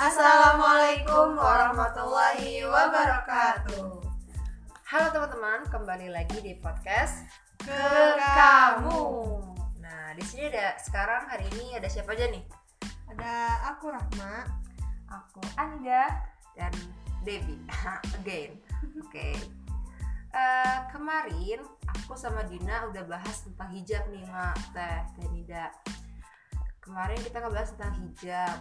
Assalamualaikum warahmatullahi wabarakatuh. Halo teman-teman, kembali lagi di podcast Ke kamu. Nah, di sini ada sekarang hari ini ada siapa aja nih? Ada aku Rahma. Aku Anda. Dan Debbie again. Oke. Eh, kemarin aku sama Dina udah bahas tentang hijab nih, Mak. Teh, Teh Nida. Kemarin kita ngebahas tentang hijab.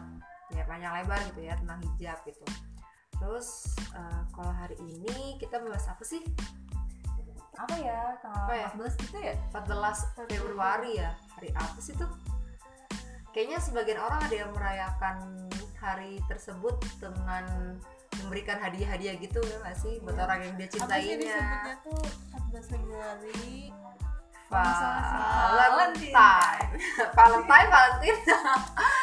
Ya, panjang lebar gitu ya tentang hijab gitu. Terus eh, kalau hari ini kita bahas apa sih? Apa ya? Tanggal Apa ya? 14 gitu ya? 14 Februari ya hari apa sih tuh kayaknya sebagian orang ada yang merayakan hari tersebut dengan memberikan hadiah-hadiah gitu ya nggak sih buat Iya. orang yang dia Apa sih cintainya disebutnya tuh 14 Februari? Valentine Valentine Valentine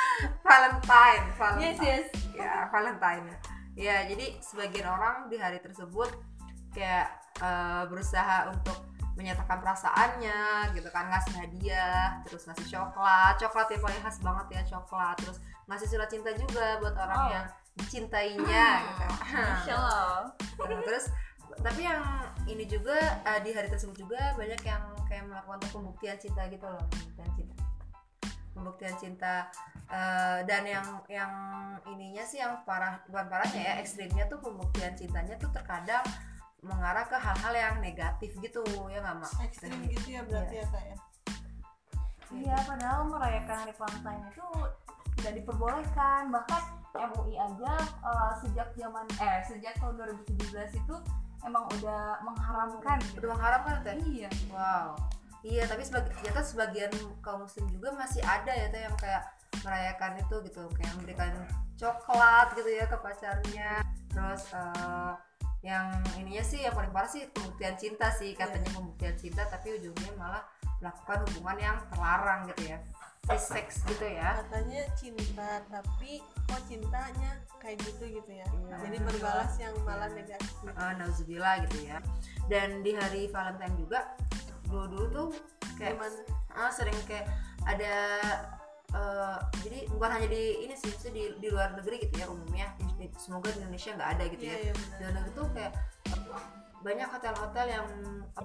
Valentine Valentine Yes, yes. ya Valentine ya jadi sebagian orang di hari tersebut kayak eh, berusaha untuk menyatakan perasaannya gitu kan ngasih hadiah terus ngasih coklat coklat yang paling khas banget ya coklat terus ngasih surat cinta juga buat orang Oh. yang dicintainya gitu Masya. Nah, terus tapi yang ini juga eh, di hari tersebut juga banyak yang kayak melakukan untuk pembuktian cinta gitu loh pembuktian cinta pembuktian cinta eh, dan yang yang ininya sih yang parah bukan parahnya ya ekstrimnya tuh pembuktian cintanya tuh terkadang mengarah ke hal-hal yang negatif gitu ya nggak mak Ekstrim gitu ya berarti ya kak ya? Iya, padahal merayakan hari Valentine itu tidak diperbolehkan. Bahkan MUI aja eh, sejak zaman eh sejak tahun 2017 itu emang udah mengharamkan. udah mengharapkan teh Iya. Wow. Iya, tapi sebagi, ternyata sebagian kaum muslim juga masih ada ya tuh yang kayak merayakan itu gitu, kayak memberikan coklat gitu ya ke pacarnya. Terus eh, yang ininya sih yang paling parah sih pembuktian cinta sih katanya pembuktian cinta tapi ujungnya malah melakukan hubungan yang terlarang gitu ya. Sex gitu ya. Katanya cinta, tapi kok cintanya kayak gitu gitu ya? Iya. Jadi berbalas yang malah negatif. gitu. Eh, nauzubillah gitu ya. Dan di hari Valentine juga dulu-dulu tuh kayak Gimana? ah sering kayak ada eh, jadi bukan hanya di ini sih di, di luar negeri gitu ya umumnya semoga di Indonesia nggak ada gitu Iya ya iya di luar negeri tuh kayak banyak hotel-hotel yang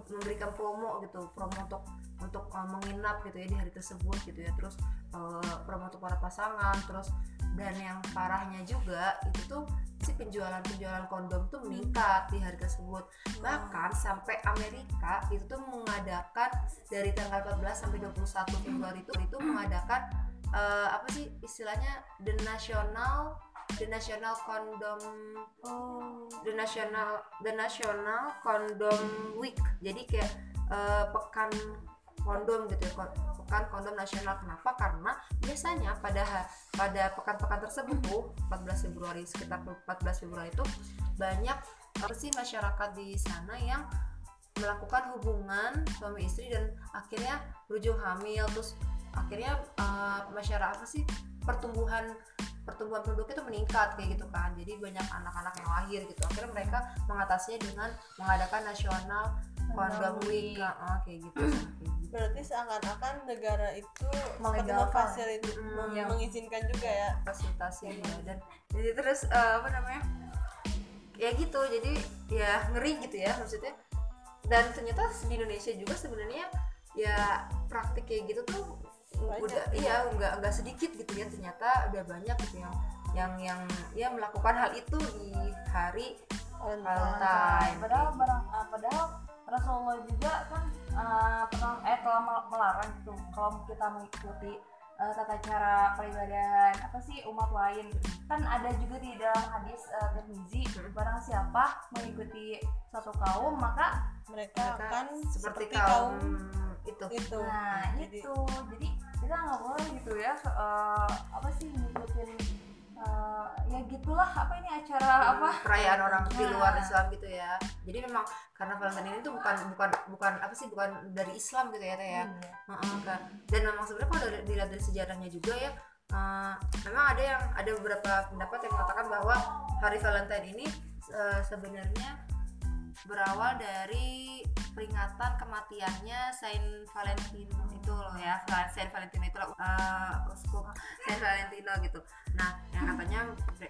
memberikan promo gitu promo untuk untuk eh, menginap gitu ya di hari tersebut gitu ya. Terus eh, promo untuk para pasangan terus dan yang parahnya juga itu tuh si penjualan penjualan kondom tuh meningkat di hari tersebut. Bahkan sampai Amerika itu tuh mengadakan dari tanggal 14 sampai 21 Februari itu itu mengadakan eh, apa sih istilahnya the national the national condom Oh. the national the national condom week. Jadi kayak eh, pekan kondom gitu ya pekan kondom nasional. Kenapa? Karena biasanya pada pada pekan-pekan tersebut tuh 14 Februari sekitar 14 Februari itu banyak apa sih masyarakat di sana yang melakukan hubungan suami istri dan akhirnya berujung hamil. Terus akhirnya eh, masyarakat apa sih pertumbuhan pertumbuhan penduduk itu meningkat kayak gitu kan. Jadi banyak anak-anak yang lahir gitu. Akhirnya mereka mengatasinya dengan mengadakan nasional kondom week kayak gitu. Kayak gitu. Berarti seakan-akan negara itu memfasilitasi Mm, iya. mengizinkan juga ya. fasilitasi ya dan jadi terus eh, apa namanya ya gitu. Jadi ya ngeri gitu ya maksudnya. Dan ternyata di Indonesia juga sebenarnya ya praktik kayak gitu tuh Banyak, udah ya. iya nggak nggak sedikit gitu ya ternyata udah banyak gitu yang yang yang ya melakukan hal itu di hari Valentine. Valentine Padahal barang, eh, padahal Rasulullah juga kan eh, pernah eh telah mel- melarang gitu kalau kita mengikuti eh, tata cara peribadahan apa sih umat lain kan ada juga di dalam hadis uh, Tirmizi Hmm. barang siapa mengikuti satu kaum maka Mereka, mereka akan seperti, seperti kaum, kaum itu itu. nah Jadi, itu jadi kita nggak boleh gitu ya eh, apa sih ngikutin eh, ya gitulah apa ini acara apa perayaan orang di luar Nah. Islam gitu ya jadi memang karena Valentine ini tuh bukan bukan bukan apa sih bukan dari Islam gitu ya teh ya Iya. Heeh, kan. dan memang sebenarnya kalau dilihat dari sejarahnya juga ya eh, memang ada yang ada beberapa pendapat yang mengatakan bahwa hari Valentine ini eh, sebenarnya berawal dari peringatan kematiannya Saint Valentino itu loh ya Saint Valentino itu loh uh, uskup Saint Valentino gitu. Nah yang katanya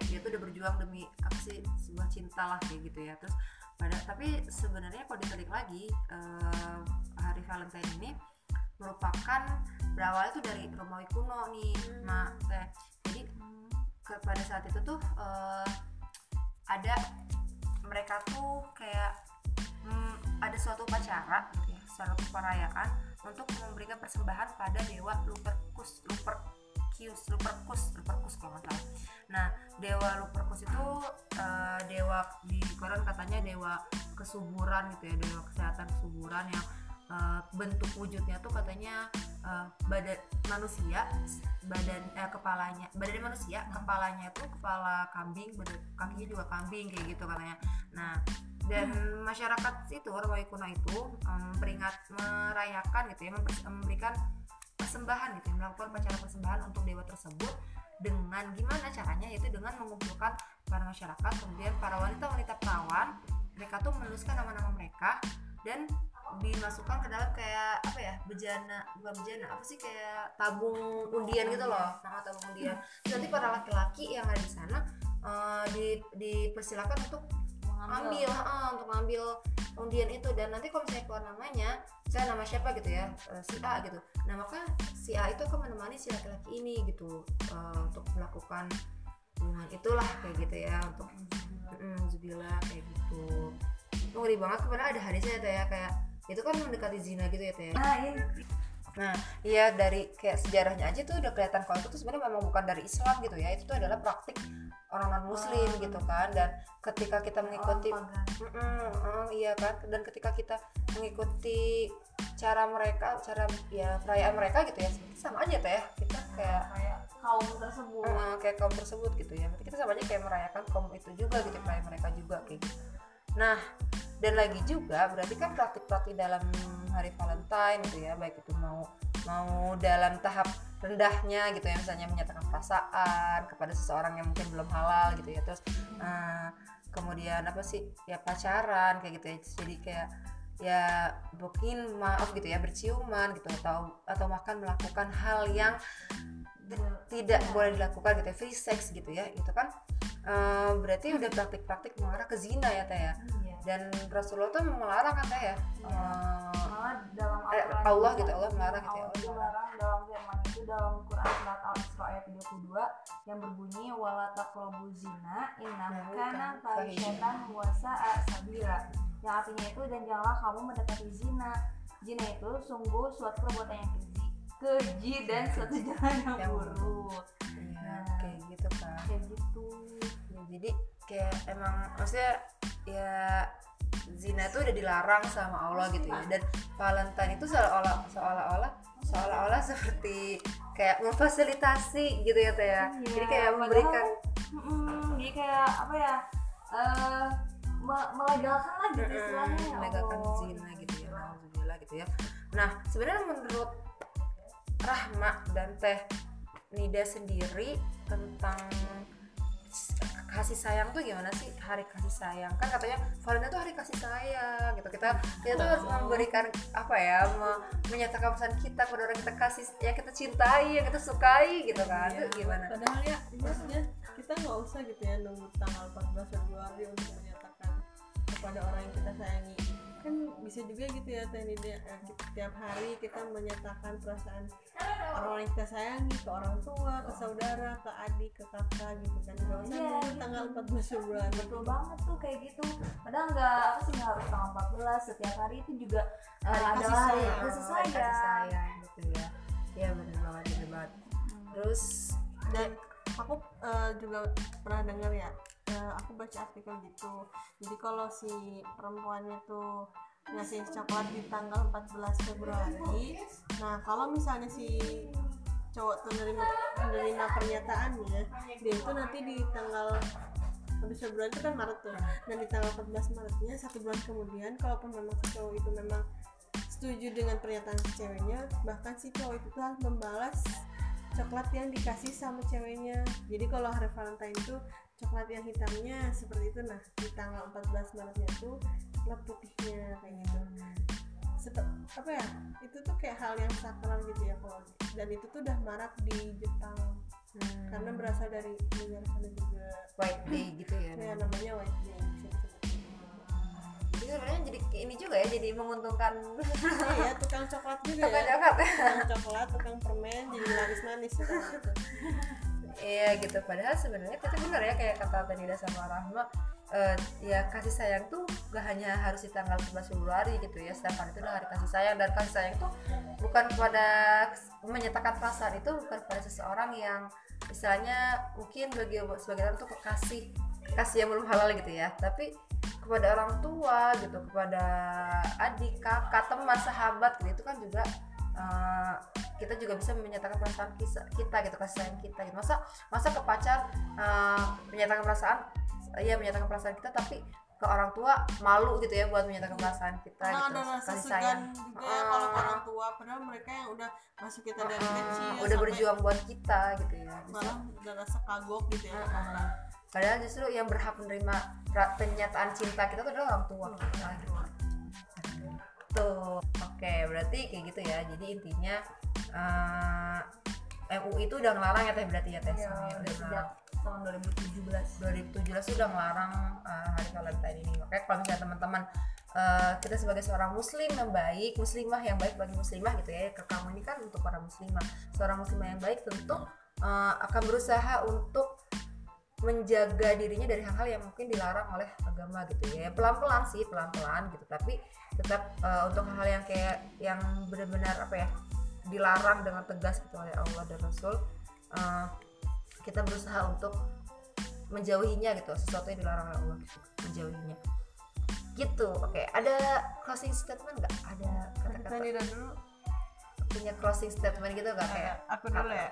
dia tuh udah berjuang demi apa sih sebuah cinta lah kayak gitu ya. Terus pada tapi sebenarnya kalau ditelik lagi uh, hari Valentine ini merupakan berawal itu dari Romawi kuno nih nah teh. Jadi ke, pada saat itu tuh uh, ada mereka tuh kayak hmm, ada suatu upacara gitu ya suatu perayaan untuk memberikan persembahan pada dewa Lupercus Lupercus Lupercus Lupercus kalau nggak salah. Nah dewa Lupercus itu uh, dewa di Quran katanya dewa kesuburan gitu ya dewa kesehatan kesuburan yang uh, bentuk wujudnya tuh katanya uh, badan manusia badan eh, kepalanya badan manusia kepalanya itu kepala kambing badan kakinya juga kambing kayak gitu katanya. Nah dan masyarakat itu Romawi kuno itu um, peringat merayakan gitu ya memberikan persembahan gitu ya, melakukan upacara persembahan untuk dewa tersebut dengan gimana caranya? Yaitu dengan mengumpulkan para masyarakat kemudian para wanita-wanita perawan mereka tuh menuliskan nama-nama mereka dan dimasukkan ke dalam kayak apa ya bejana bukan bejana apa sih kayak tabung undian gitu loh. Nama tabung undian. Terus nanti para laki-laki yang ada di sana uh, di dipersilakan untuk mengambil. uh, untuk mengambil undian itu. Dan nanti kalau misalnya keluar namanya saya nama siapa gitu ya uh, si A gitu. Nah maka si A itu akan menemani si laki-laki ini gitu uh, untuk melakukan hubungan itulah kayak gitu ya untuk mm, Zubila kayak gitu. Ngeri banget kepada ada hadisnya ya kayak itu kan mendekati zina gitu ya teh? Nah iya. Nah iya dari kayak sejarahnya aja tuh udah kelihatan kalau itu tuh sebenarnya memang bukan dari Islam gitu ya. Itu tuh adalah praktik orang non Muslim Oh. gitu kan. Dan ketika kita mengikuti Orang pagan. Mm-mm, mm, iya kan. Dan ketika kita mengikuti cara mereka cara ya perayaan mereka gitu ya sama aja teh. Kita kayak kayak kaum tersebut. Mm, kayak kaum tersebut gitu ya. Berarti kita sama aja kayak merayakan kaum itu juga gitu perayaan mereka juga kayak gitu. Nah dan lagi juga berarti kan praktik-praktik dalam hari Valentine gitu ya baik itu mau mau dalam tahap rendahnya gitu ya misalnya menyatakan perasaan kepada seseorang yang mungkin belum halal gitu ya terus eh, kemudian apa sih ya pacaran kayak gitu ya jadi kayak ya mungkin maaf gitu ya berciuman gitu atau atau bahkan melakukan hal yang tidak boleh dilakukan gitu ya free sex gitu ya itu kan eh, berarti udah praktik-praktik mengarah ke zina ya teh ya? Iya. Dan Rasulullah tuh melarang kan teh ya? Malah dalam eh, Allah juga, gitu Allah melarang gitu ya? Allah melarang. dalam firman itu dalam Quran surat Al-Isra ayat 32 yang berbunyi wala taqrabu zina innahu Innahu kana fahisyatan wa sa'a sabila. Yang artinya itu dan janganlah kamu mendekati zina. Zina itu sungguh suatu perbuatan yang keji keji dan suatu jalan yang, Yang buruk. Iya, Nah. kayak gitu kan kayak gitu. Ya, jadi kayak emang maksudnya ya zina itu udah dilarang sama Allah gitu ya. Dan Valentine itu seolah-olah seolah-olah seolah-olah seperti kayak memfasilitasi gitu ya teh ya. Iya, jadi kayak memberikan Mm-mm, jadi kayak apa ya me- melegalkan lah gitu istilahnya ya melegalkan zina gitu ya Alhamdulillah gitu ya. Nah sebenarnya menurut Rahma dan Teh Nida sendiri tentang kasih sayang tuh gimana sih? Hari kasih sayang. Kan katanya Valentine tuh hari kasih sayang gitu. Kita kita tuh harus memberikan apa ya me- menyatakan pesan kita kepada orang kita kasih yang kita cintai yang kita sukai gitu kan. Iya. Itu gimana? Padahal ya maksudnya kita nggak usah gitu ya nunggu tanggal 14 Februari untuk menyatakan kepada orang yang kita sayangi kan bisa juga gitu ya Teh Nida eh, tiap hari kita menyatakan perasaan orang yang kita sayangi ke orang tua ke saudara ke adik ke kakak gitu kan. Nggak usah Iya, nunggu gitu. tanggal 14 Februari. Betul banget tuh kayak gitu. Padahal nggak apa sih nggak harus tanggal 14 setiap hari itu juga eh, Hari kasih adalah hari sayang. kasih kasih sayang. gitu ya. Ya bener banget bener banget. Terus dan aku eh, juga pernah dengar ya eh, aku baca artikel gitu. Jadi kalau si perempuannya tuh ngasih coklat di tanggal 14 Februari nah kalau misalnya si cowok tuh menerima menerima pernyataannya dia itu nanti di tanggal habis Februari itu kan Maret tuh dan di tanggal 14 Maretnya satu bulan kemudian kalaupun memang si cowok itu memang setuju dengan pernyataan si ceweknya bahkan si cowok itu harus membalas coklat yang dikasih sama ceweknya. Jadi kalau hari Valentine itu coklat yang hitamnya seperti itu. Nah di tanggal 14 Maretnya tuh coklat putihnya kayak gitu. Sete- apa ya itu tuh kayak hal yang sakral gitu ya kalau dan itu tuh udah marak di Jepang. Hmm. karena berasal dari negara sana juga. White day gitu ya ya namanya. white day jadi sebenarnya jadi ini juga ya jadi menguntungkan. Iya tukang coklat juga tukang ya coklat. Ya tukang coklat tukang permen jadi manis-manis gitu. Iya gitu. Padahal sebenarnya itu benar ya kayak kata tadi sama Rahma eh, ya kasih sayang tuh gak hanya harus di tanggal 11 Februari gitu ya sedangkan itu adalah hari kasih sayang. Dan kasih sayang itu bukan kepada menyatakan perasaan itu bukan pada seseorang yang istilahnya mungkin bagi sebagian orang tuh kasih kasih yang belum halal gitu ya. Tapi kepada orang tua gitu kepada adik kakak teman sahabat gitu itu kan juga eh, kita juga bisa menyatakan perasaan kita gitu kasih sayang kita gitu. Masa masa ke pacar eh, menyatakan perasaan ya menyatakan perasaan kita tapi ke orang tua malu gitu ya buat menyatakan perasaan kita karena gitu ada kasih sayang. juga ya kalau orang tua padahal mereka yang udah masuk kita dari Eh, kecil udah berjuang buat kita gitu ya malah udah rasa kagok gitu ya eh. padahal justru yang berhak menerima penyataan cinta kita tuh adalah orang tua. Kita gitu tuh oke berarti kayak gitu ya. Jadi intinya eh MUI itu udah ngelarang ya teh berarti ya teh? Ya, semuanya udah udah sejak ngelarang. tahun 2017 2017 sudah ngelarang uh, hari Valentine ini. Makanya kalau misalnya teman-teman uh, kita sebagai seorang muslim yang baik muslimah yang baik bagi muslimah gitu ya ke kamu ini kan untuk para muslimah. Seorang muslimah yang baik tentu uh, akan berusaha untuk menjaga dirinya dari hal-hal yang mungkin dilarang oleh agama gitu ya. Pelan-pelan sih pelan-pelan gitu. Tapi tetap uh, untuk hal-hal yang kayak yang benar-benar apa ya dilarang dengan tegas gitu oleh Allah dan Rasul uh, kita berusaha untuk menjauhinya gitu sesuatu yang dilarang oleh Allah gitu, menjauhinya. Gitu oke. Ada closing statement nggak? Ada kata-kata? Dulu punya closing statement gitu nggak? Kayak aku dulu ya.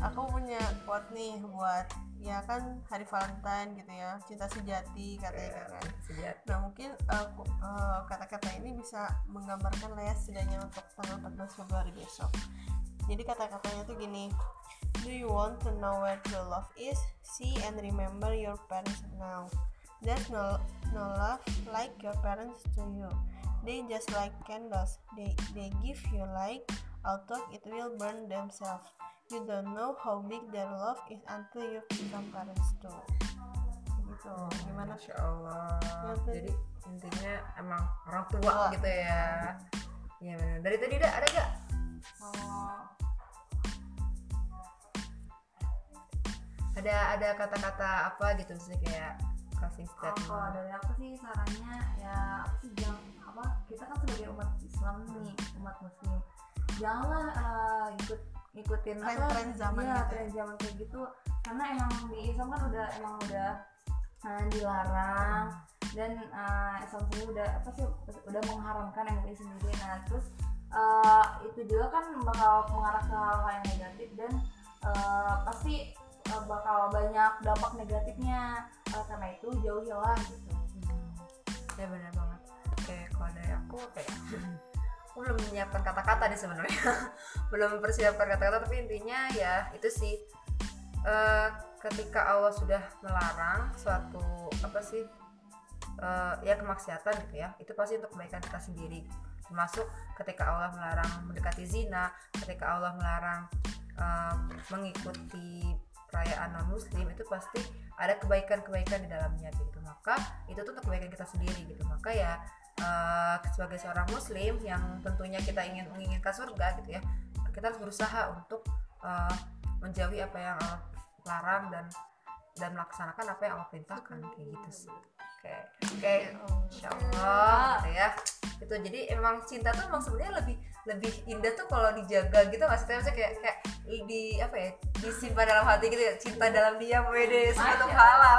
aku punya quote nih buat ya kan hari Valentine gitu ya cinta sejati katanya kan. sejati. Nah mungkin uh, ku- uh, kata-kata ini bisa menggambarkan lah ya setidaknya untuk tanggal 14 Februari besok. Jadi kata-katanya tuh gini do you want to know where true love is? See and remember your parents now there's no no love like your parents to you. They just like candles. They they give you light although it will burn themselves. You don't know how big their love is until you become parents too. Gitu. Gimana? Masya Allah. Jadi intinya emang orang tua Tua. gitu ya. Iya benar. Dari tadi ada ada gak? Oh, Ada ada kata-kata apa gitu sih kayak closing oh, kalau statement. dari aku sih sarannya ya apa sih jangan apa kita kan sebagai umat Islam nih umat Muslim. Janganlah eh, ikut ikutin apa, Tren-tren zaman iya, gitu ya. tren zaman kayak gitu. Karena emang di Islam kan udah emang udah eh, dilarang. Dan eh, Islam sendiri udah apa sih udah mengharamkan MUI sendiri. Nah terus eh, itu juga kan bakal mengarah ke hal yang negatif dan eh, pasti eh, bakal banyak dampak negatifnya Eh, karena itu jauhilah gitu Hmm. Ya benar banget. Oke, kalau dari aku kayak aku belum menyiapkan kata-kata nih sebenarnya. belum mempersiapkan kata-kata tapi intinya ya itu sih eh, ketika Allah sudah melarang suatu apa sih eh, ya kemaksiatan gitu ya itu pasti untuk kebaikan kita sendiri termasuk ketika Allah melarang mendekati zina ketika Allah melarang eh, mengikuti perayaan non muslim itu pasti ada kebaikan-kebaikan di dalamnya gitu. Maka itu tuh kebaikan kita sendiri gitu. Maka ya eh, sebagai seorang muslim yang tentunya kita ingin menginginkan surga gitu ya kita harus berusaha untuk eh, menjauhi apa yang Allah larang dan dan melaksanakan apa yang Allah perintahkan. Kayak gitu sih. Oke oke. Insya Allah gitu ya. Itu jadi emang cinta tuh emang sebenarnya lebih lebih indah tuh kalau dijaga gitu Teh? Maksudnya kayak kayak di apa ya disimpan dalam hati gitu ya cinta dalam diam wede sebelum Masya. halal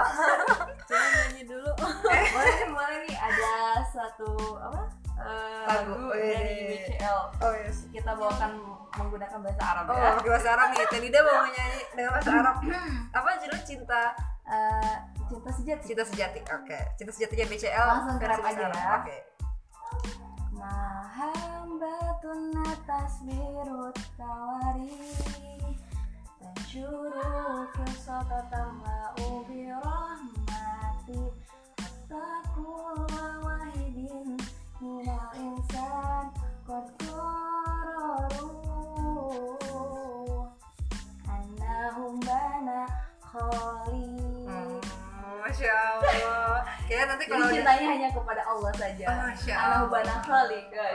coba nyanyi dulu. Boleh nih boleh nih. Ada satu apa? Eh, Lagu. lagu dari. BCL oh yes. Kita bawakan menggunakan bahasa Arab oh ya bahasa Arab nih. Nida mau nyanyi dengan bahasa Arab. Apa judul cinta? Eh, cinta sejati. Cinta sejati oke. Cinta sejatinya BCL Langsung versi rap bahasa aja Arab. ya. oke. Mahambatun atas birut kawari الشروق سقطها برحمتي واحد من الإنسان قد قرروا Masya Allah. Nanti kalau Jadi cintanya hanya kepada Allah saja. Oh, Masya Allah. Anak bana khalik Oh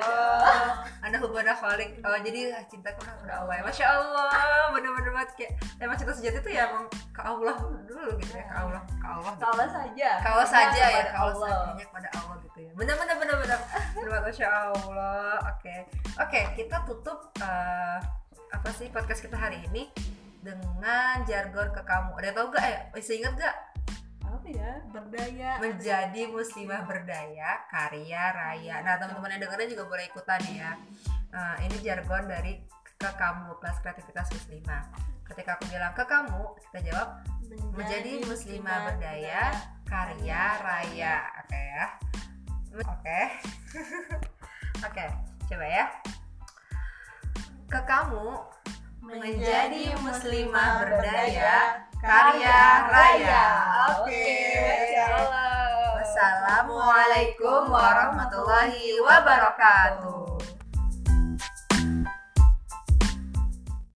anda hubungan khalik. Oh, jadi cinta kepada Allah. ya. Masya Allah, bener-bener banget kayak emang cinta sejati itu ya emang ke Allah dulu gitu ya, ke Allah, ke Allah. Ke Allah saja. Ke Allah saja ya, ke Allah saja, hanya kepada Allah gitu ya. Bener-bener bener-bener. Bener Masya Allah. Oke, oke kita tutup eh, apa sih podcast kita hari ini dengan jargon ke kamu. Ada yang tahu gak? Eh, masih inget gak? Apa ya berdaya menjadi muslimah berdaya karya raya. Nah teman-teman yang dengarnya juga boleh ikutan ya. Eh, ini jargon dari ke kamu kelas kreativitas muslimah. Ketika aku bilang ke kamu, kita jawab menjadi muslimah berdaya karya raya. Oke ya. Oke. Oke, coba ya. Ke kamu menjadi muslimah berdaya karya raya. Oke. Allah. Wassalamualaikum warahmatullahi wabarakatuh.